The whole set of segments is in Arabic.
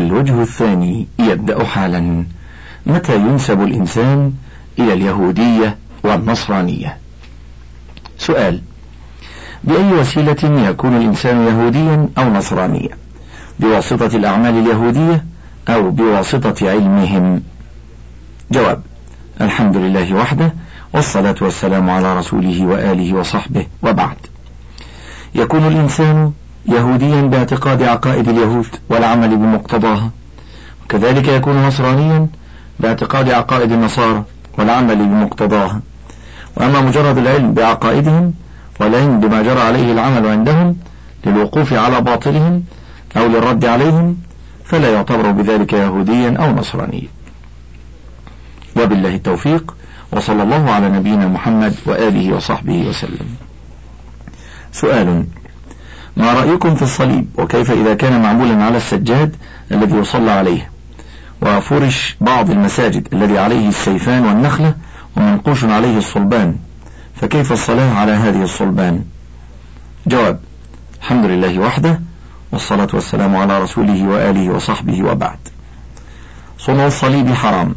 الوجه الثاني يبدأ حالا. متى ينسب الإنسان إلى اليهودية والنصرانية؟ سؤال. بأي وسيلة يكون الإنسان يهوديا أو نصرانيا؟ بواسطة الأعمال اليهودية أو بواسطة علمهم؟ جواب. الحمد لله وحده والصلاة والسلام على رسوله وآله وصحبه وبعد. يكون الإنسان يهوديا باعتقاد عقائد اليهود والعمل بمقتضاها. وكذلك يكون نصرانيا باعتقاد عقائد النصارى والعمل بمقتضاها. وأما مجرد العلم بعقائدهم والعلم بما جرى عليه العمل عندهم للوقوف على باطلهم أو للرد عليهم فلا يعتبر بذلك يهوديا أو نصرانيا. وبالله التوفيق وصلى الله على نبينا محمد وآله وصحبه وسلم. سؤال ما رأيكم في الصليب؟ وكيف إذا كان معمولا على السجاد الذي يصلى عليه. وفرش بعض المساجد الذي عليه السيفان والنخلة ومنقوش عليه الصلبان. فكيف الصلاة على هذه الصلبان؟ جواب الحمد لله وحده والصلاة والسلام على رسوله وآله وصحبه وبعد. صنع الصليب حرام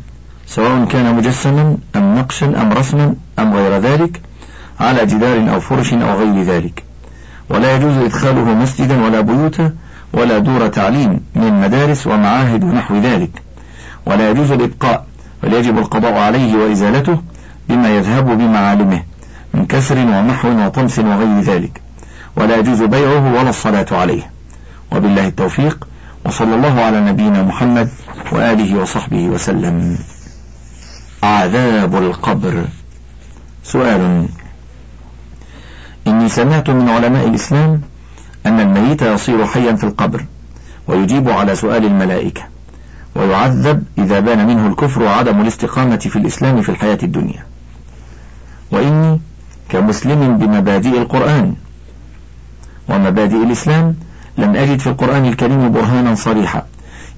سواء كان مجسما أم نقشا أم رسما أم غير ذلك على جدار أو فرش أو غير ذلك. ولا يجوز إدخاله مسجدا ولا بيوتا ولا دور تعليم من مدارس ومعاهد ونحو ذلك. ولا يجوز الإبقاء بل يجب القضاء عليه وإزالته بما يذهب بمعالمه من كسر ومحو وطمس وغير ذلك. ولا يجوز بيعه ولا الصلاة عليه. وبالله التوفيق وصلى الله على نبينا محمد وآله وصحبه وسلم. عذاب القبر. سؤال سمعت من علماء الإسلام أن الميت يصير حيا في القبر ويجيب على سؤال الملائكة ويعذب إذا بان منه الكفر وعدم الاستقامة في الإسلام في الحياة الدنيا. وإني كمسلم بمبادئ القرآن. ومبادئ الإسلام لم أجد في القرآن الكريم برهانا صريحا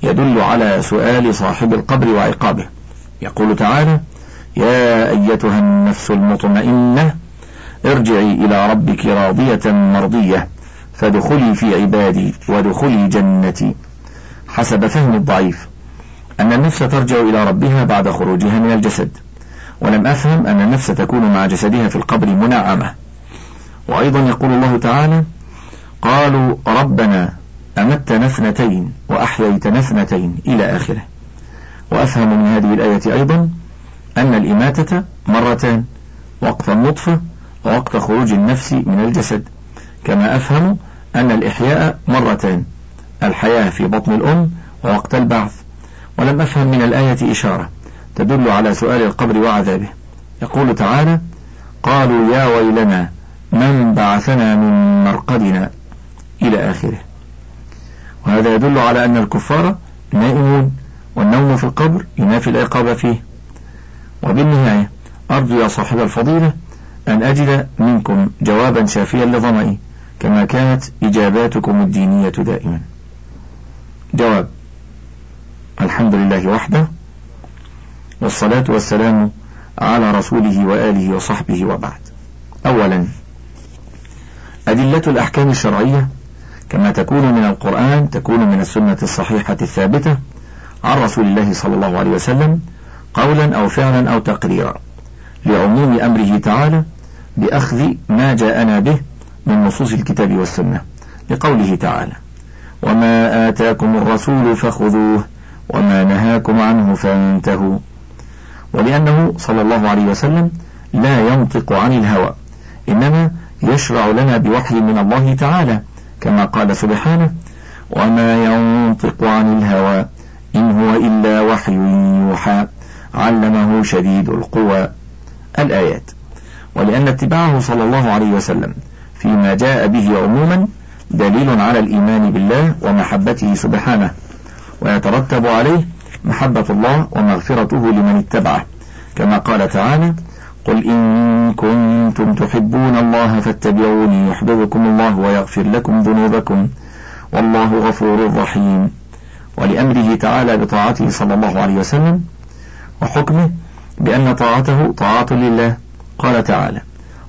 يدل على سؤال صاحب القبر وعقابه. يقول تعالى يا أيتها النفس المطمئنة ارجعي إلى ربك راضية مرضية فادخلي في عبادي وادخلي جنتي. حسب فهم الضعيف أن النفس ترجع إلى ربها بعد خروجها من الجسد ولم أفهم أن النفس تكون مع جسدها في القبر منعمة. وأيضا يقول الله تعالى قالوا ربنا أمتنا اثنتين وأحييتنا اثنتين إلى آخره. وأفهم من هذه الآية أيضا أن الإماتة مرتان وقت النطفة ووقت خروج النفس من الجسد. كما أفهم أن الإحياء مرتان الحياة في بطن الأم ووقت البعث. ولم أفهم من الآية إشارة تدل على سؤال القبر وعذابه. يقول تعالى قالوا يا ويلنا من بعثنا من مرقدنا إلى آخره. وهذا يدل على أن الكفار نائمون والنوم في القبر ينافي العقاب فيه. وبالنهاية أرجو يا صاحب الفضيلة أن أجد منكم جوابا شافيا لظمئي كما كانت إجاباتكم الدينية دائما. جواب الحمد لله وحده والصلاة والسلام على رسوله وآله وصحبه وبعد. أولا أدلة الأحكام الشرعية كما تكون من القرآن تكون من السنة الصحيحة الثابتة عن رسول الله صلى الله عليه وسلم قولا أو فعلا أو تقريرا لعموم أمره تعالى بأخذ ما جاءنا به من نصوص الكتاب والسنة لقوله تعالى وما آتاكم الرسول فخذوه وما نهاكم عنه فانتهوا. ولأنه صلى الله عليه وسلم لا ينطق عن الهوى إنما يشرع لنا بوحي من الله تعالى كما قال سبحانه وما ينطق عن الهوى إن هو إلا وحي يوحى علمه شديد القوى. الآيات. ولأن اتباعه صلى الله عليه وسلم فيما جاء به عموما دليل على الإيمان بالله ومحبته سبحانه ويترتب عليه محبة الله ومغفرته لمن اتبعه. كما قال تعالى قل إن كنتم تحبون الله فاتبعوني يحببكم الله ويغفر لكم ذنوبكم والله غفور رحيم. ولأمره تعالى بطاعته صلى الله عليه وسلم وحكمه بأن طاعته طاعة لله قال تعالى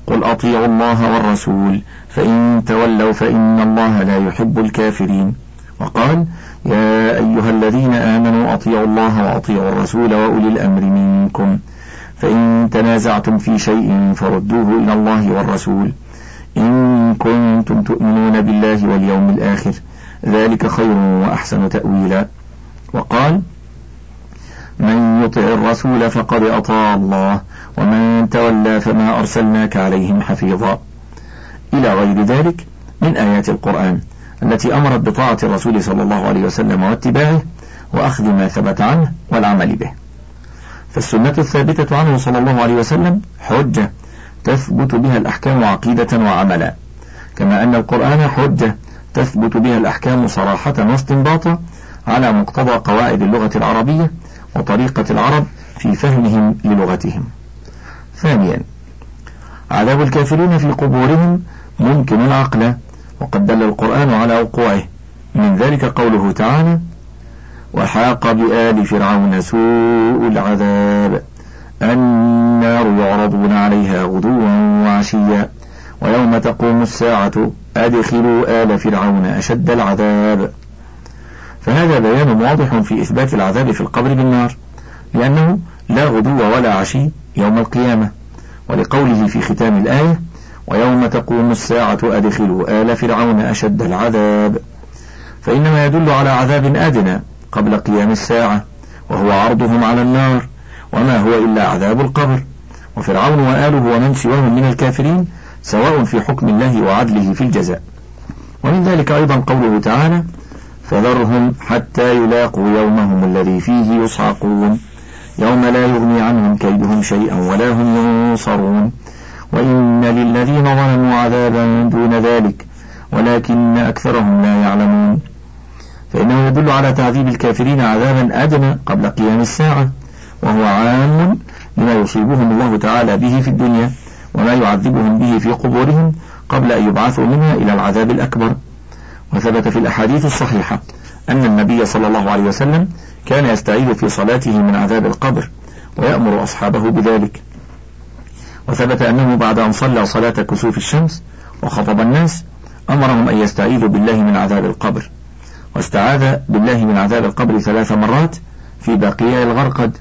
قل أطيعوا الله والرسول فإن تولوا فإن الله لا يحب الكافرين. وقال يا أيها الذين آمنوا أطيعوا الله وأطيعوا الرسول وأولي الأمر منكم. فإن تنازعتم في شيء فردوه إلى الله والرسول. إن كنتم تؤمنون بالله واليوم الآخر ذلك خير وأحسن تأويلا. وقال من يطع الرسول فقد أطاع الله. ومن تولى فما أرسلناك عليهم حفيظا. إلى غير ذلك من آيات القرآن التي أمرت بطاعة الرسول صلى الله عليه وسلم واتباعه وأخذ ما ثبت عنه والعمل به. فالسنة الثابتة عنه صلى الله عليه وسلم حجة تثبت بها الأحكام عقيدة وعملا. كما أن القرآن حجة تثبت بها الأحكام صراحة واستنباطا على مقتضى قواعد اللغة العربية وطريقة العرب في فهمهم للغتهم. ثانيا عذاب الكافرين في قبورهم ممكن عقلا وقد دل القرآن على وقوعه. من ذلك قوله تعالى وحاق بآل فرعون سوء العذاب النار يعرضون عليها غدوا وعشيا ويوم تقوم الساعة أدخلوا آل فرعون أشد العذاب. فهذا بيان واضح في إثبات العذاب في القبر بالنار لأنه لا غدو ولا عشي يوم القيامة ولقوله في ختام الآية ويوم تقوم الساعة أدخلوا آل فرعون أشد العذاب. فإنما يدل على عذاب أدنى قبل قيام الساعة وهو عرضهم على النار وما هو إلا عذاب القبر. وفرعون وآله ومن سواهم من الكافرين سواء في حكم الله وعدله في الجزاء. ومن ذلك أيضا قوله تعالى فذرهم حتى يلاقوا يومهم الذي فيه يصعقون. يوم لا يغني عنهم كيدهم شيئا ولا هم ينصرون. وإن للذين ظلموا عذابا دون ذلك ولكن أكثرهم لا يعلمون. فإنه يدل على تعذيب الكافرين عذابا أدنى قبل قيام الساعة وهو عام لما يصيبهم الله تعالى به في الدنيا وما يعذبهم به في قبورهم قبل أن يبعثوا منها إلى العذاب الأكبر. وثبت في الأحاديث الصحيحة أن النبي صلى الله عليه وسلم كان يستعيذ في صلاته من عذاب القبر ويأمر أصحابه بذلك. وثبت أنه بعد أن صلى صلاة كسوف الشمس وخطب الناس أمرهم أن يستعيذوا بالله من عذاب القبر. واستعاذ بالله من عذاب القبر ثلاث مرات في بقيع الغرقد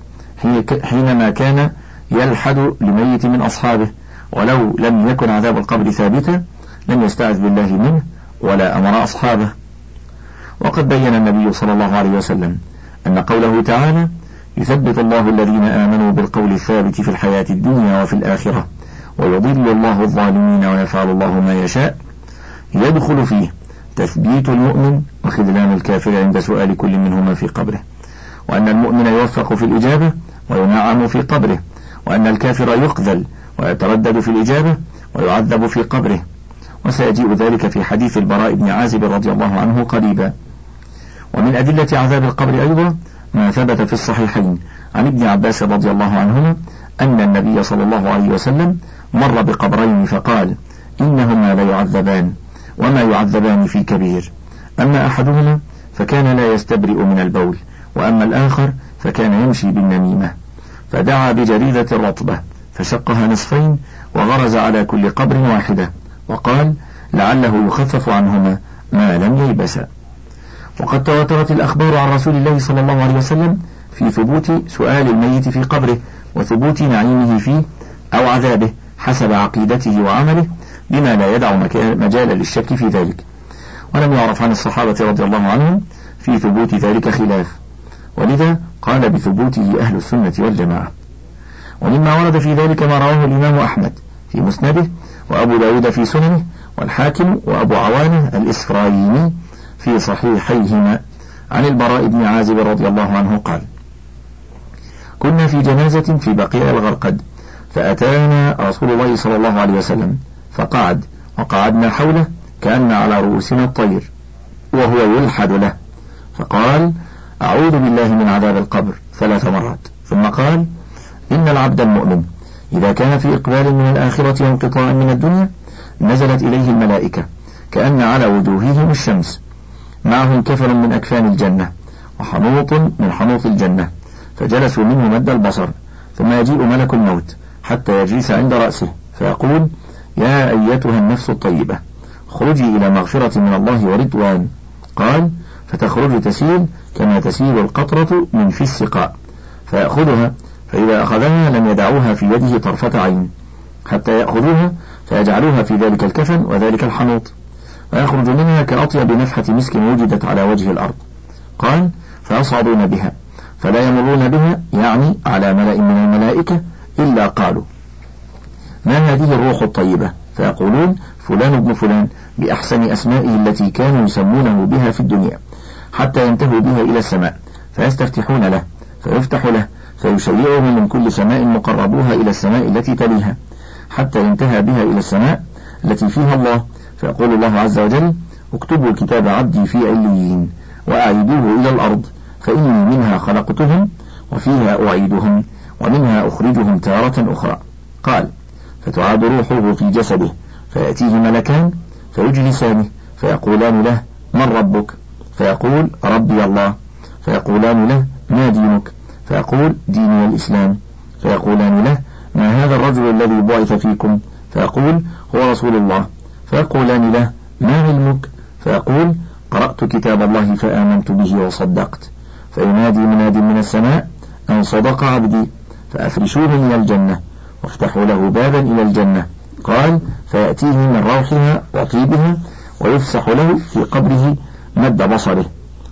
حينما كان يلحد لميت من أصحابه. ولو لم يكن عذاب القبر ثابتا لم يستعذ بالله منه ولا أمر أصحابه. وقد بين النبي صلى الله عليه وسلم أن قوله تعالى يثبت الله الذين آمنوا بالقول الثابت في الحياة الدنيا وفي الآخرة ويضل الله الظالمين ويفعل الله ما يشاء. يدخل فيه تثبيت المؤمن وخذلان الكافر عند سؤال كل منهما في قبره. وأن المؤمن يوفق في الإجابة وينعم في قبره. وأن الكافر يقذل ويتردد في الإجابة ويعذب في قبره. وسيجيء ذلك في حديث البراء بن عازب رضي الله عنه قريبا. ومن أدلة عذاب القبر أيضا ما ثبت في الصحيحين. عن ابن عباس رضي الله عنهما أن النبي صلى الله عليه وسلم مر بقبرين فقال إنهما ليعذبان وما يعذبان في كبير. أما أحدهما فكان لا يستبرئ من البول وأما الآخر فكان يمشي بالنميمة. فدعا بجريدة رطبة فشقها نصفين وغرز على كل قبر واحدة وقال لعله يخفف عنهما ما لم ييبسا وقد تواترت الأخبار عن رسول الله صلى الله عليه وسلم في ثبوت سؤال الميت في قبره وثبوت نعيمه فيه أو عذابه حسب عقيدته وعمله بما لا يدع مجالا للشك في ذلك. ولم يعرف عن الصحابة رضي الله عنهم في ثبوت ذلك خلاف. ولذا قال بثبوته أهل السنة والجماعة. ومما ورد في ذلك ما رواه الإمام أحمد في مسنده وأبو داود في سننه والحاكم وأبو عوانة الإسفرايني في صحيحيهما. عن البراء بن عازب رضي الله عنه قال كنا في جنازة في بقيع الغرقد فأتانا رسول الله صلى الله عليه وسلم فقعد وقعدنا حوله كأن على رؤوسنا الطير وهو يلحد له فقال أعوذ بالله من عذاب القبر ثلاث مرات. ثم قال إن العبد المؤمن إذا كان في إقبال من الآخرة وانقطاع من الدنيا نزلت إليه الملائكة كأن على وجوههم الشمس معهم كفر من أكفان الجنة وحنوط من حنوط الجنة فجلسوا منه مد البصر ثم يجيء ملك الموت حتى يجلس عند رأسه فيقول يا أيتها النفس الطيبة خرجي إلى مغفرة من الله ورضوان. قال فتخرج تسيل كما تسيل القطرة من في السقاء. فيأخذها فإذا أخذها لم يدعوها في يده طرفة عين حتى يأخذوها فيجعلوها في ذلك الكفن وذلك الحنوط. فيخرج منها كأطيب نفحة مسك وجدت على وجه الأرض. قال فيصعدون بها فلا يمرون بها يعني على ملأ من الملائكة إلا قالوا ما هذه الروح الطيبة؟ فيقولون فلان ابن فلان بأحسن أسمائه التي كانوا يسمونه بها في الدنيا حتى ينتهوا بها إلى السماء فيستفتحون له فيفتح له فيشيعه من كل سماء مقربوها إلى السماء التي تليها حتى انتهى بها إلى السماء التي فيها الله فيقول الله عز وجل اكتبوا كتاب عبدي في عليين وأعيدوه إلى الأرض فإني منها خلقتهم وفيها أعيدهم ومنها أخرجهم تارة أخرى. قال فتعاد روحه في جسده فيأتيه ملكان فيجلسانه فيقولان له من ربك؟ فيقول ربي الله. فيقولان له ما دينك؟ فيقول ديني الإسلام. فيقولان له ما هذا الرجل الذي بعث فيكم؟ فيقول هو رسول الله. فيقولان له ما علمك؟ فيقول قرأت كتاب الله فآمنت به وصدقت. فينادي مناد من السماء أن صدق عبدي. فأفرشوه من الجنة وافتحوا له بابا إلى الجنة. قال فيأتيه من روحها وطيبها ويفسح له في قبره مد بصره.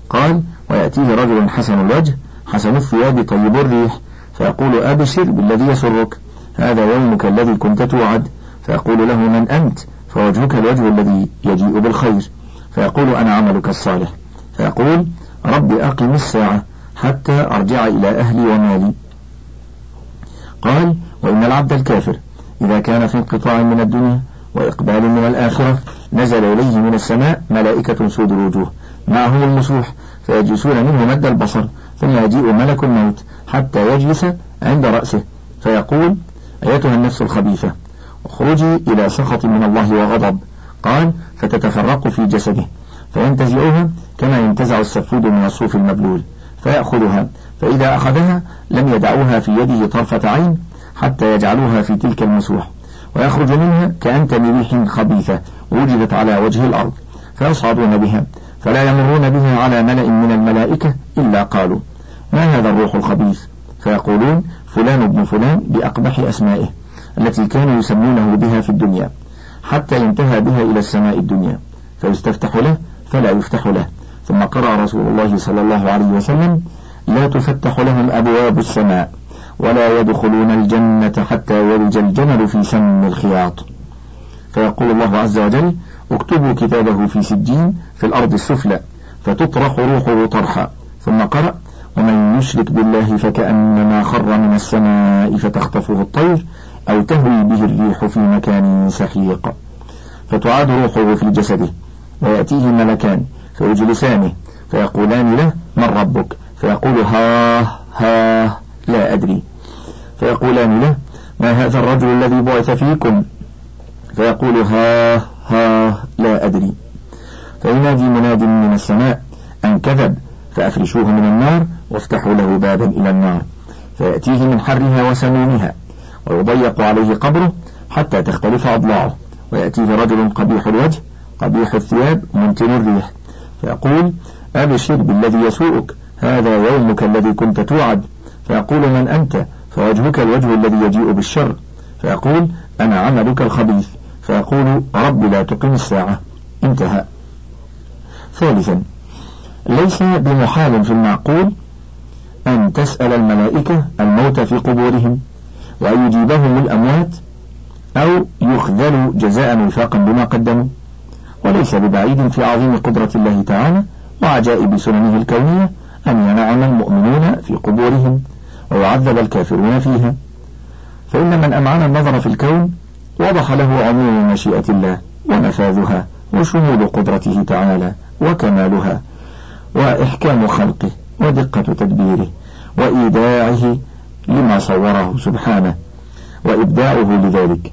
قال ويأتيه رجل حسن الوجه حسن الثياب طيب الريح. فيقول أبشر بالذي يسرك هذا يومك الذي كنت توعد. فيقول له من أنت؟ فوجهك الوجه الذي يجيء بالخير فيقول أنا عملك الصالح. فيقول رب أقم الساعة حتى أرجع إلى أهلي ومالي. قال وإن العبد الكافر إذا كان في انقطاع من الدنيا وإقبال من الآخرة نزل إليه من السماء ملائكة سود الوجوه. معهم المسوح فيجلسون منه مد البصر ثم يجيء ملك الموت حتى يجلس عند رأسه. فيقول أيتها النفس الخبيثة؟ اخرجي إلى سخط من الله وغضب. قال فتتفرق في جسده. فينتزعها كما ينتزع السفود من الصوف المبلول. فيأخذها. فإذا أخذها لم يدعوها في يده طرفة عين حتى يجعلوها في تلك المسوح. ويخرج منها كأنتم ريح خبيثة وجدت على وجه الأرض. فيصعدون بها. فلا يمرون بها على ملأ من الملائكة إلا قالوا ما هذا الروح الخبيث؟ فيقولون فلان ابن فلان بأقبح أسمائه. التي كانوا يسمونه بها في الدنيا حتى ينتهى بها إلى السماء الدنيا فيستفتح له فلا يفتح له. ثم قرأ رسول الله صلى الله عليه وسلم لا تفتح لهم أبواب السماء ولا يدخلون الجنة حتى يلج الجمل في سم الخياط. فيقول الله عز وجل اكتبوا كتابه في سجين في الأرض السفلى فتطرح روحه طرحا. ثم قرأ ومن يشرك بالله فكأنما خر من السماء فتخطفه الطير أو تهوي به الريح في مكان سحيق. فتعاد روحه في جسده ويأتيه ملكان فيجلسانه فيقولان له من ربك؟ فيقول ها ها لا أدري. فيقولان له ما هذا الرجل الذي بعث فيكم؟ فيقول ها ها لا أدري. فينادي مناد من السماء أن كذب فأفرشوه من النار وافتحوا له بابا إلى النار. فيأتيه من حرها وسمومها. ويضيق عليه قبره حتى تختلف أضلاعه ويأتيه رجل قبيح الوجه قبيح الثياب منتن الريح فيقول أبشر بالذي يسوءك هذا يومك الذي كنت توعد. فيقول من أنت؟ فوجهك الوجه الذي يجيء بالشر. فيقول أنا عملك الخبيث. فيقول رب لا تقم الساعة. انتهى. ثالثا ليس بمحال في المعقول أن تسأل الملائكة الموت في قبورهم. وأن يجيبهم الأموات أو يخذلوا جزاء وفاقا بما قدموا. وليس ببعيد في عظيم قدرة الله تعالى وعجائب سننه الكونية أن ينعم المؤمنون في قبورهم ويعذب الكافرون فيها. فإن من أمعن النظر في الكون وضح له عموم مشيئة الله ونفاذها وشمول قدرته تعالى وكمالها وإحكام خلقه ودقة تدبيره وإيداعه لما صوره سبحانه وإبداعه لذلك.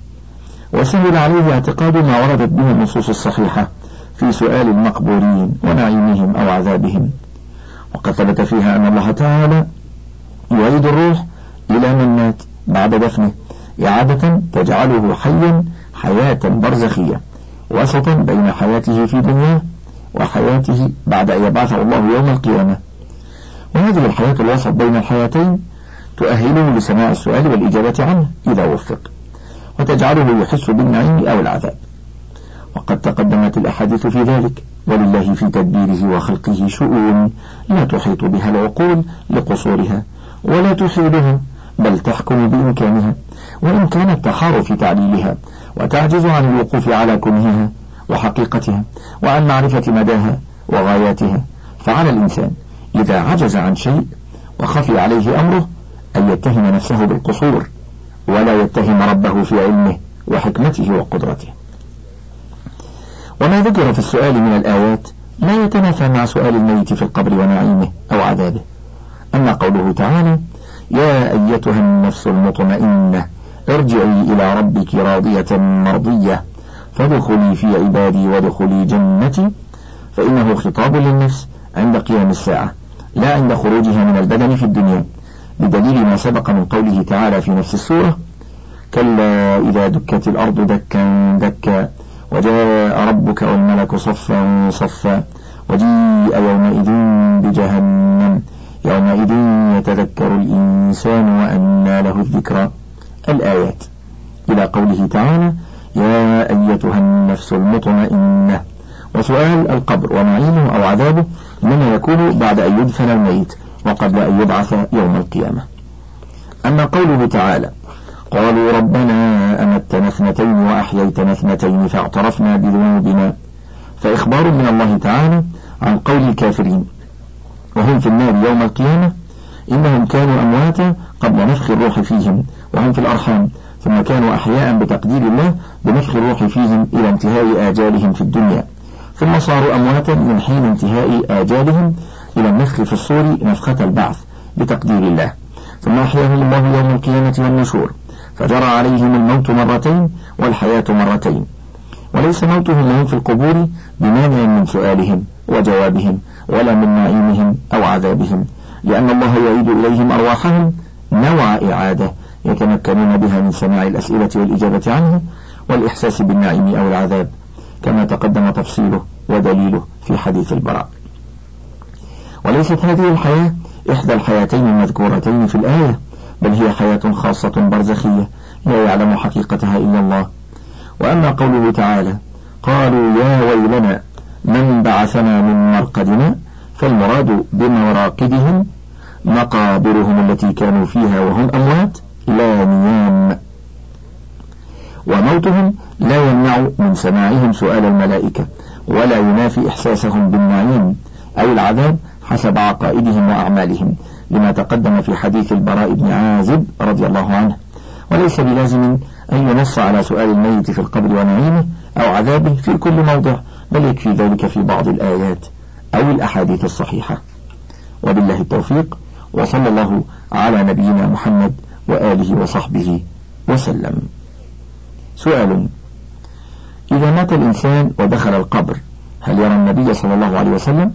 وسهل عليه اعتقاد ما وردت به النصوص الصحيحة في سؤال المقبورين ونعيمهم أو عذابهم. وقد ثبت فيها أن الله تعالى يعيد الروح إلى من مات بعد دفنه إعادة تجعله حيا حياة برزخية وسطا بين حياته في دنياه وحياته بعد أن يبعثه الله يوم القيامة. وهذه الحياة الوسط بين الحياتين تؤهله لسماع السؤال والإجابة عنه إذا وفق وتجعله يحس بالنعيم أو العذاب. وقد تقدمت الأحاديث في ذلك ولله في تدبيره وخلقه شؤون لا تحيط بها العقول لقصورها ولا تحيلها بل تحكم بإمكانها وإن كانت تحار في تعليلها وتعجز عن الوقوف على كنهها وحقيقتها وعن معرفة مداها وغاياتها فعلى الإنسان إذا عجز عن شيء وخفي عليه أمره أن يتهم نفسه بالقصور ولا يتهم ربه في علمه وحكمته وقدرته. وما ذكر في السؤال من الآيات لا يتنافى مع سؤال الميت في القبر ونعيمه أو عذابه. أما قوله تعالى يا أيتها النفس المطمئنة ارجعي إلى ربك راضية مرضية فادخلي في عبادي وادخلي جنتي فإنه خطاب للنفس عند قيام الساعة لا عند خروجها من البدن في الدنيا. بدليل ما سبق من قوله تعالى في نفس السورة كلا إذا دكت الأرض دكا دكا وجاء ربك والملك صفا صفا وجيء يومئذ بجهنم يومئذ يتذكر الإنسان وأنى له الذكرى. الآيات. إلى قوله تعالى يا أيتها النفس المطمئنة. وسؤال القبر ونعيمه أو عذابه إنما يكون بعد أن يدفن الميت؟ وقبل أن يبعث يوم القيامة. أما قوله تعالى قالوا ربنا أمتنا اثنتين وأحييتنا اثنتين فاعترفنا بذنوبنا. فإخبار من الله تعالى عن قول الكافرين وهم في النار يوم القيامة إنهم كانوا أمواتا قبل نفخ الروح فيهم وهم في الأرحام ثم كانوا أحياء بتقدير الله بنفخ الروح فيهم إلى انتهاء آجالهم في الدنيا ثم صاروا أمواتا من حين انتهاء آجالهم إلى النفخ في الصور نفخة البعث بتقدير الله. ثم أحياهم الله يوم القيامة والنشور. فجرى عليهم الموت مرتين والحياة مرتين. وليس موتهم لهم في القبور بمانع من سؤالهم وجوابهم ولا من نعيمهم أو عذابهم. لأن الله يعيد إليهم أرواحهم نوع إعادة يتمكنون بها من سماع الأسئلة والإجابة عنه والإحساس بالنعيم أو العذاب كما تقدم تفصيله ودليله في حديث البراء. وليست هذه الحياة إحدى الحياتين المذكورتين في الآية بل هي حياة خاصة برزخية لا يعلم حقيقتها إلا الله. وأما قوله تعالى قالوا يا ويلنا من بعثنا من مرقدنا فالمراد بمراقدهم مقابرهم التي كانوا فيها وهم أموات لا نيام. وموتهم لا يمنع من سماعهم سؤال الملائكة ولا ينافي إحساسهم بالنعيم أو العذاب حسب عقائدهم وأعمالهم لما تقدم في حديث البراء بن عازب رضي الله عنه. وليس بلازم أن ينص على سؤال الميت في القبر ونعيمه أو عذابه في كل موضع بل يكفي ذلك في بعض الآيات أو الأحاديث الصحيحة. وبالله التوفيق وصلى الله على نبينا محمد وآله وصحبه وسلم. سؤال إذا مات الإنسان ودخل القبر هل يرى النبي صلى الله عليه وسلم؟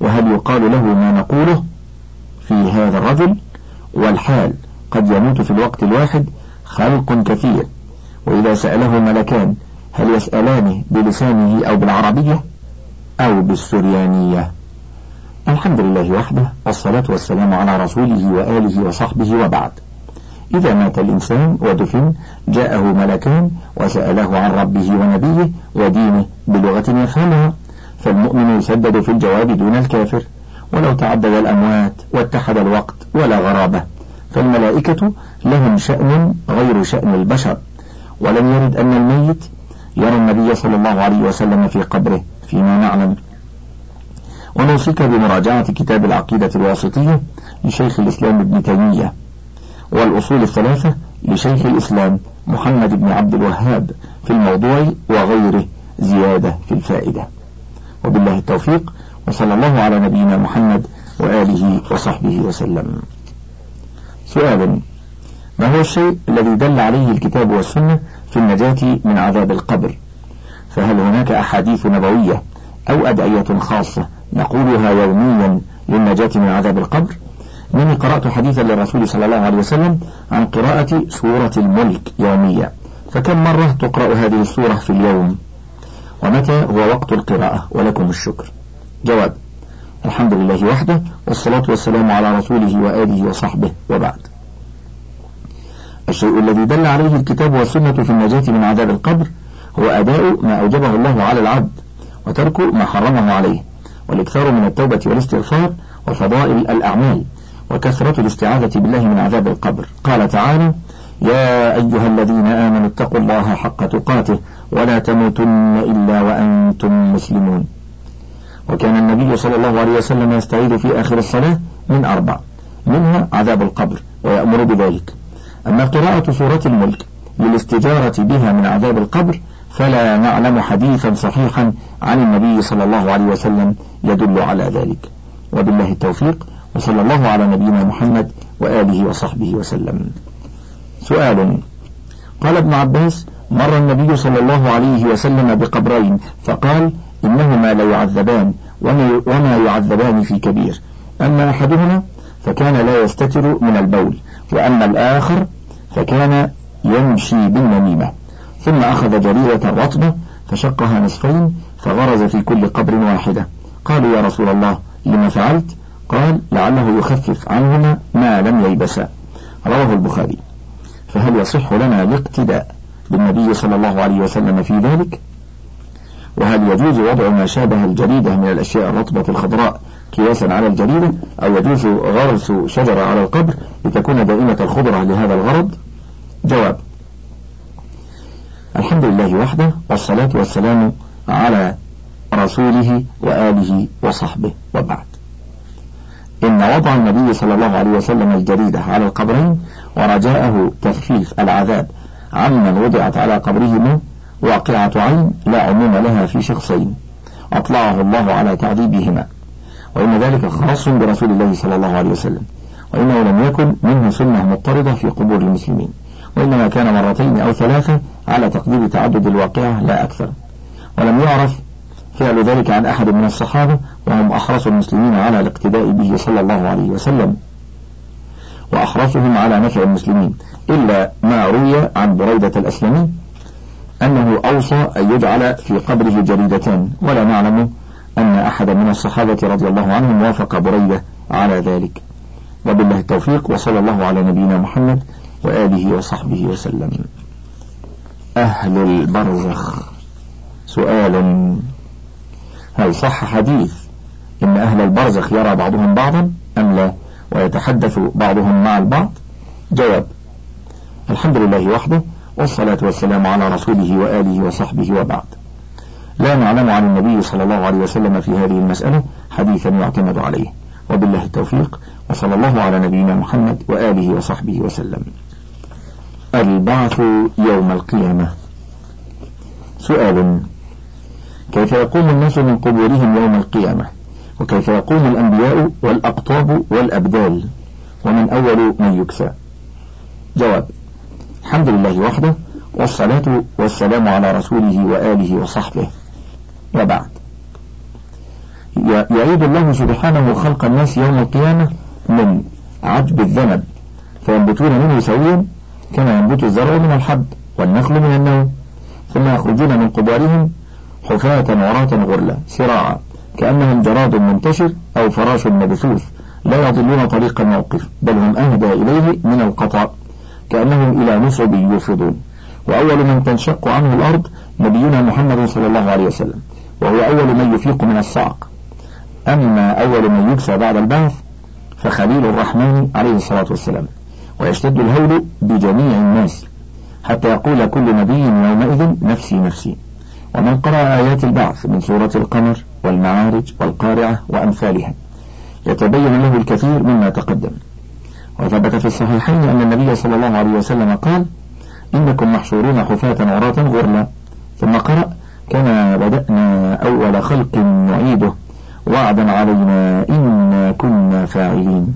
وهل يقال له ما نقوله في هذا الرجل؟ والحال قد يموت في الوقت الواحد خلق كثير. وإذا سأله ملكان هل يسألانه بلسانه أو بالعربية؟ أو بالسريانية. الحمد لله وحده والصلاة والسلام على رسوله وآله وصحبه وبعد. إذا مات الإنسان ودفن جاءه ملكان وسأله عن ربه ونبيه ودينه بلغة يفهمها. فالمؤمن يسدد في الجواب دون الكافر ولو تعدد الأموات واتحد الوقت ولا غرابة فالملائكة لهم شأن غير شأن البشر. ولم يرد أن الميت يرى النبي صلى الله عليه وسلم في قبره فيما نعلم. ونوصيك بمراجعة كتاب العقيدة الواسطية لشيخ الإسلام ابن تيمية والأصول الثلاثة لشيخ الإسلام محمد بن عبد الوهاب في الموضوع وغيره زيادة في الفائدة. وبالله التوفيق وصلى الله على نبينا محمد وآله وصحبه وسلم. سؤال ما هو الشيء الذي دل عليه الكتاب والسنة في النجاة من عذاب القبر؟ فهل هناك أحاديث نبوية أو أدعية خاصة نقولها يوميا للنجاة من عذاب القبر؟ إنني قرأت حديثا للرسول صلى الله عليه وسلم عن قراءة سورة الملك يوميا. فكم مرة تقرأ هذه السورة في اليوم؟ ومتى هو وقت القراءة؟ ولكم الشكر. جواب الحمد لله وحده والصلاة والسلام على رسوله وآله وصحبه وبعد. الشيء الذي دل عليه الكتاب والسنة في النجاة من عذاب القبر هو أداء ما أوجبه الله على العبد وترك ما حرمه عليه والإكثار من التوبة والاستغفار وفضائل الأعمال وكثرة الاستعاذة بالله من عذاب القبر. قال تعالى يا أيها الذين آمنوا اتقوا الله حق تقاته ولا تموتن إلا وأنتم مسلمون. وكان النبي صلى الله عليه وسلم يستعيذ في آخر الصلاة من أربع. منها عذاب القبر ويأمر بذلك. أما قراءة سورة الملك للاستجارة بها من عذاب القبر فلا نعلم حديثا صحيحا عن النبي صلى الله عليه وسلم يدل على ذلك. وبالله التوفيق وصلى الله على نبينا محمد وآله وصحبه وسلم. سؤال. قال ابن عباس مر النبي صلى الله عليه وسلم بقبرين فقال إنهما ليعذبان وما يعذبان في كبير. أما أحدهما فكان لا يستتر من البول وأما الآخر فكان يمشي بالنميمة ثم أخذ جريرة رطبة فشقها نصفين فغرز في كل قبر واحدة. قالوا يا رسول الله لما فعلت؟ قال لعله يخفف عنهما ما لم ييبسا رواه البخاري. فهل يصح لنا الاقتداء بالنبي صلى الله عليه وسلم في ذلك؟ وهل يجوز وضع ما شابه الجريدة من الأشياء الرطبة الخضراء قياسا على الجريدة أو يجوز غرس شجرة على القبر لتكون دائمة الخضرة لهذا الغرض؟ جواب الحمد لله وحده والصلاة والسلام على رسوله وآله وصحبه وبعد. إن وضع النبي صلى الله عليه وسلم الجريدة على القبرين ورجاءه تخفيف العذاب. عمن وضعت على قبرهما واقعة عين لا عموم لها في شخصين. أطلعه الله على تعذيبهما. وإن ذلك خاص برسول الله صلى الله عليه وسلم. وإنه لم يكن منه سنة مضطردة في قبور المسلمين. وإنما كان مرتين أو ثلاثة على تقدير تعدد الواقعة لا أكثر. ولم يعرف فعل ذلك عن أحد من الصحابة وهم أحرص المسلمين على الاقتداء به صلى الله عليه وسلم. وأحرصهم على نفع المسلمين إلا ما روي عن بريدة الأسلمي أنه أوصى أن يجعل في قبره جريدتان ولا نعلم أن أحد من الصحابة رضي الله عنهم وافق بريدة على ذلك. وبالله التوفيق وصلى الله على نبينا محمد وآله وصحبه وسلم. أهل البرزخ. سؤال. هل صح حديث إن أهل البرزخ يرى بعضهم بعضا أم لا؟ ويتحدث بعضهم مع البعض. جواب الحمد لله وحده والصلاة والسلام على رسوله وآله وصحبه وبعد. لا نعلم عن النبي صلى الله عليه وسلم في هذه المسألة حديثا يعتمد عليه. وبالله التوفيق وصلى الله على نبينا محمد وآله وصحبه وسلم. البعث يوم القيامة. سؤال كيف يقوم الناس من قبورهم يوم القيامة؟ وكيف يقوم الأنبياء والأقطاب والأبدال؟ ومن أول من يكسى. جواب الحمد لله وحده والصلاة والسلام على رسوله وآله وصحبه. وبعد يعيد الله سبحانه خلق الناس يوم القيامة من عجب الذنب فينبتون منه سويا كما ينبت الزرع من الحب والنخل من النوم ثم يخرجون من قبورهم حفاة عراة غرلا سراعا. كأنهم جراد منتشر أو فراش مبثوث لا يضلون طريق الموقف بل هم أهدى إليه من القطع كأنهم إلى نصب يوفضون. وأول من تنشق عنه الأرض نبينا محمد صلى الله عليه وسلم وهو أول من يفيق من الصعق أما أول من يكسى بعد البعث فخليل الرحمن عليه الصلاة والسلام ويشتد الهول بجميع الناس حتى يقول كل نبي يومئذ نفسي نفسي. ومن قرأ آيات البعث من سورة القمر والمعارج والقارعة وأمثالها. يتبين له الكثير مما تقدم. وثبت في الصحيحين أن النبي صلى الله عليه وسلم قال إنكم محشورون حفاة عراة غرلا. ثم قرأ كما بدأنا أول خلق نعيده. وعدا علينا إنا كنا فاعلين.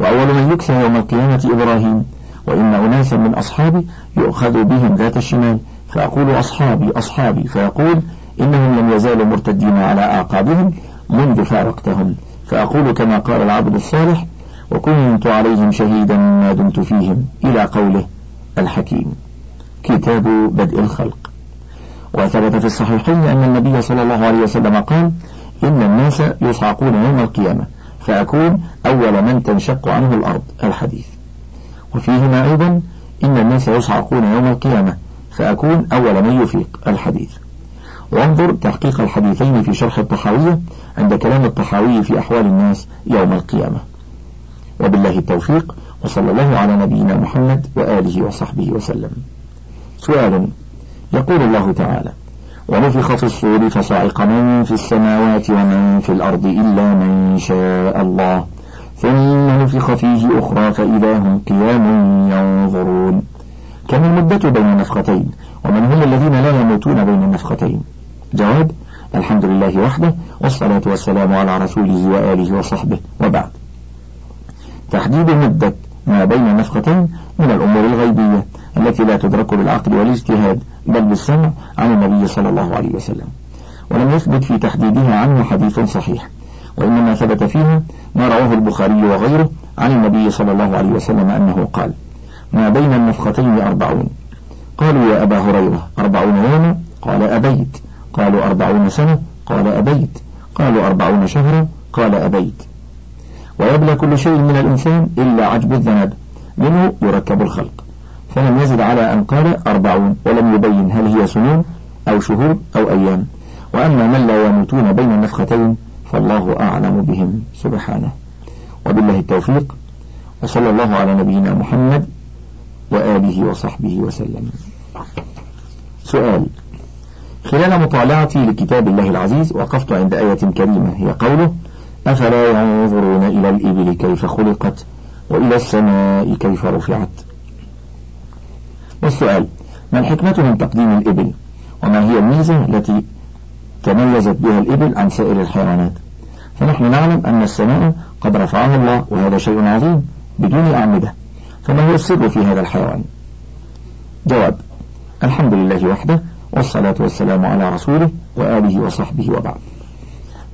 وأول من يكسى يوم القيامة إبراهيم. وإن أناسا من أصحابي يؤخذ بهم ذات الشمال. فأقول أصحابي أصحابي. فيقول إنهم لم يزالوا مرتدين على أعقابهم منذ فارقتهم. فأقول كما قال العبد الصالح وكنت عليهم شهيدا ما دمت فيهم إلى قوله الحكيم. كتاب بدء الخلق. وثبت في الصحيحين أن النبي صلى الله عليه وسلم قال إن الناس يصعقون يوم القيامة فأكون أول من تنشق عنه الأرض الحديث. وفيهما أيضا إن الناس يصعقون يوم القيامة فأكون أول من يفيق الحديث. وانظر تحقيق الحديثين في شرح الطحاوية عند كلام الطحاوي في أحوال الناس يوم القيامة. وبالله التوفيق وصلى الله على نبينا محمد وآله وصحبه وسلم. سؤال يقول الله تعالى ونفخ في الصور فصعق من في السماوات ومن في الأرض إلا من شاء الله. ثم نفخ فيه أخرى فإذا هم قيام ينظرون. كم المدة بين النفختين؟ ومن هم الذين لا يموتون بين النفختين؟ جواب الحمد لله وحده والصلاة والسلام على رسوله وآله وصحبه وبعد. تحديد مدة ما بين النفختين من الأمور الغيبية التي لا تدرك بالعقل والاجتهاد بل بالسمع عن النبي صلى الله عليه وسلم. ولم يثبت في تحديدها عنه حديث صحيح وإنما ثبت فيها ما رواه البخاري وغيره عن النبي صلى الله عليه وسلم أنه قال ما بين النفختين أربعون قالوا يا أبا هريرة أربعون يوما؟ قال أبيت قالوا أربعون سنة قال أبيت. قالوا أربعون شهرا قال أبيت. ويبلى كل شيء من الإنسان إلا عجب الذنب. منه يركب الخلق. فلم يزد على أن قال أربعون ولم يبين هل هي سنون أو شهور أو أيام. وأما من لا يموتون بين النفختين فالله أعلم بهم. سبحانه. وبالله التوفيق. وصلى الله على نبينا محمد وآله وصحبه وسلم. سؤال. خلال مطالعتي لكتاب الله العزيز وقفت عند آية كريمة هي قوله أفلا ينظرون إلى الإبل كيف خلقت وإلى السماء كيف رفعت؟ والسؤال ما الحكمة من تقديم الإبل؟ وما هي الميزة التي تميزت بها الإبل عن سائر الحيوانات؟ فنحن نعلم أن السماء قد رفعها الله وهذا شيء عظيم بدون أعمدة. فما هو السر في هذا الحيوان؟ جواب الحمد لله وحده والصلاة والسلام على رسوله وآله وصحبه وبعد.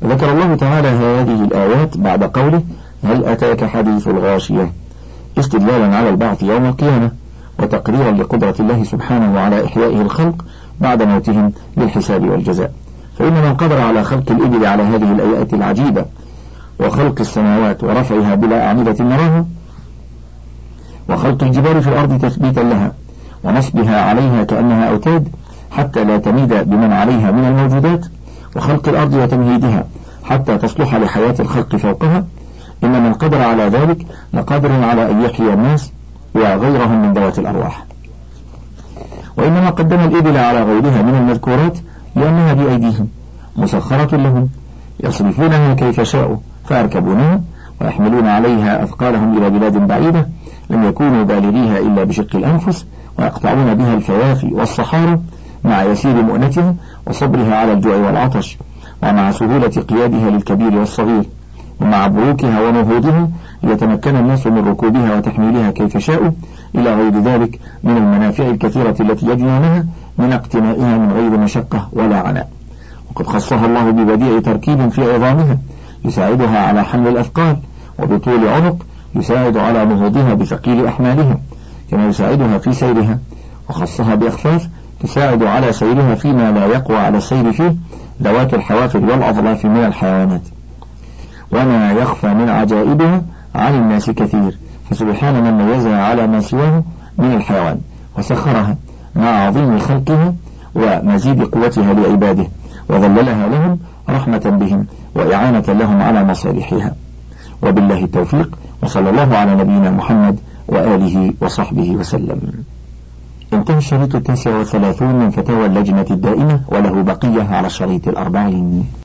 ذكر الله تعالى هذه الآيات بعد قوله هل أتاك حديث الغاشية؟ استدلالا على البعث يوم القيامة وتقريرا لقدرة الله سبحانه على إحيائه الخلق بعد موتهم للحساب والجزاء. فإن من قدر على خلق الإبل على هذه الآيات العجيبة وخلق السماوات ورفعها بلا أعمدة نراها وخلق الجبال في الأرض تثبيتا لها ونصبها عليها كأنها أوتاد حتى لا تميد بمن عليها من الموجودات وخلق الأرض وتمهيدها حتى تصلح لحياة الخلق فوقها. إن من قدر على ذلك لقادر على أن يحيي الناس وغيرهم من ذوات الأرواح. وإنما قدم الإبل على غيرها من المذكورات لأنها بأيديهم مسخرة لهم يصرفونها كيف شاءوا فيركبونها ويحملون عليها أثقالهم إلى بلاد بعيدة لم يكونوا بالغيها إلا بشق الأنفس ويقطعون بها الفوافي والصحارى مع يسير مؤنتها وصبرها على الجوع والعطش ومع سهولة قيادها للكبير والصغير ومع بروكها ونهوضها ليتمكن الناس من ركوبها وتحميلها كيف شاءوا إلى غير ذلك من المنافع الكثيرة التي يجنونها من اقتنائها من غير مشقة ولا عناء. وقد خصها الله ببديع تركيب في عظامها يساعدها على حمل الأثقال وبطول عنق يساعد على نهوضها بثقيل أحمالها كما يساعدها في سيرها وخصها بأخفاف تساعد على سيرها فيما لا يقوى على السير فيه ذوات الحوافر والأظلاف من الحيوانات. وما يخفى من عجائبها عن الناس كثير. فسبحان من ميزها على ما سواه من الحيوان. وسخرها مع عظيم خلقها ومزيد قوتها لعباده. وذللها لهم رحمة بهم وإعانة لهم على مصالحها. وبالله التوفيق. وصلى الله على نبينا محمد وآله وصحبه وسلم. انتهى الشريط التاسع والثلاثون من فتاوى اللجنة الدائمة وله بقية على الشريط الأربعين.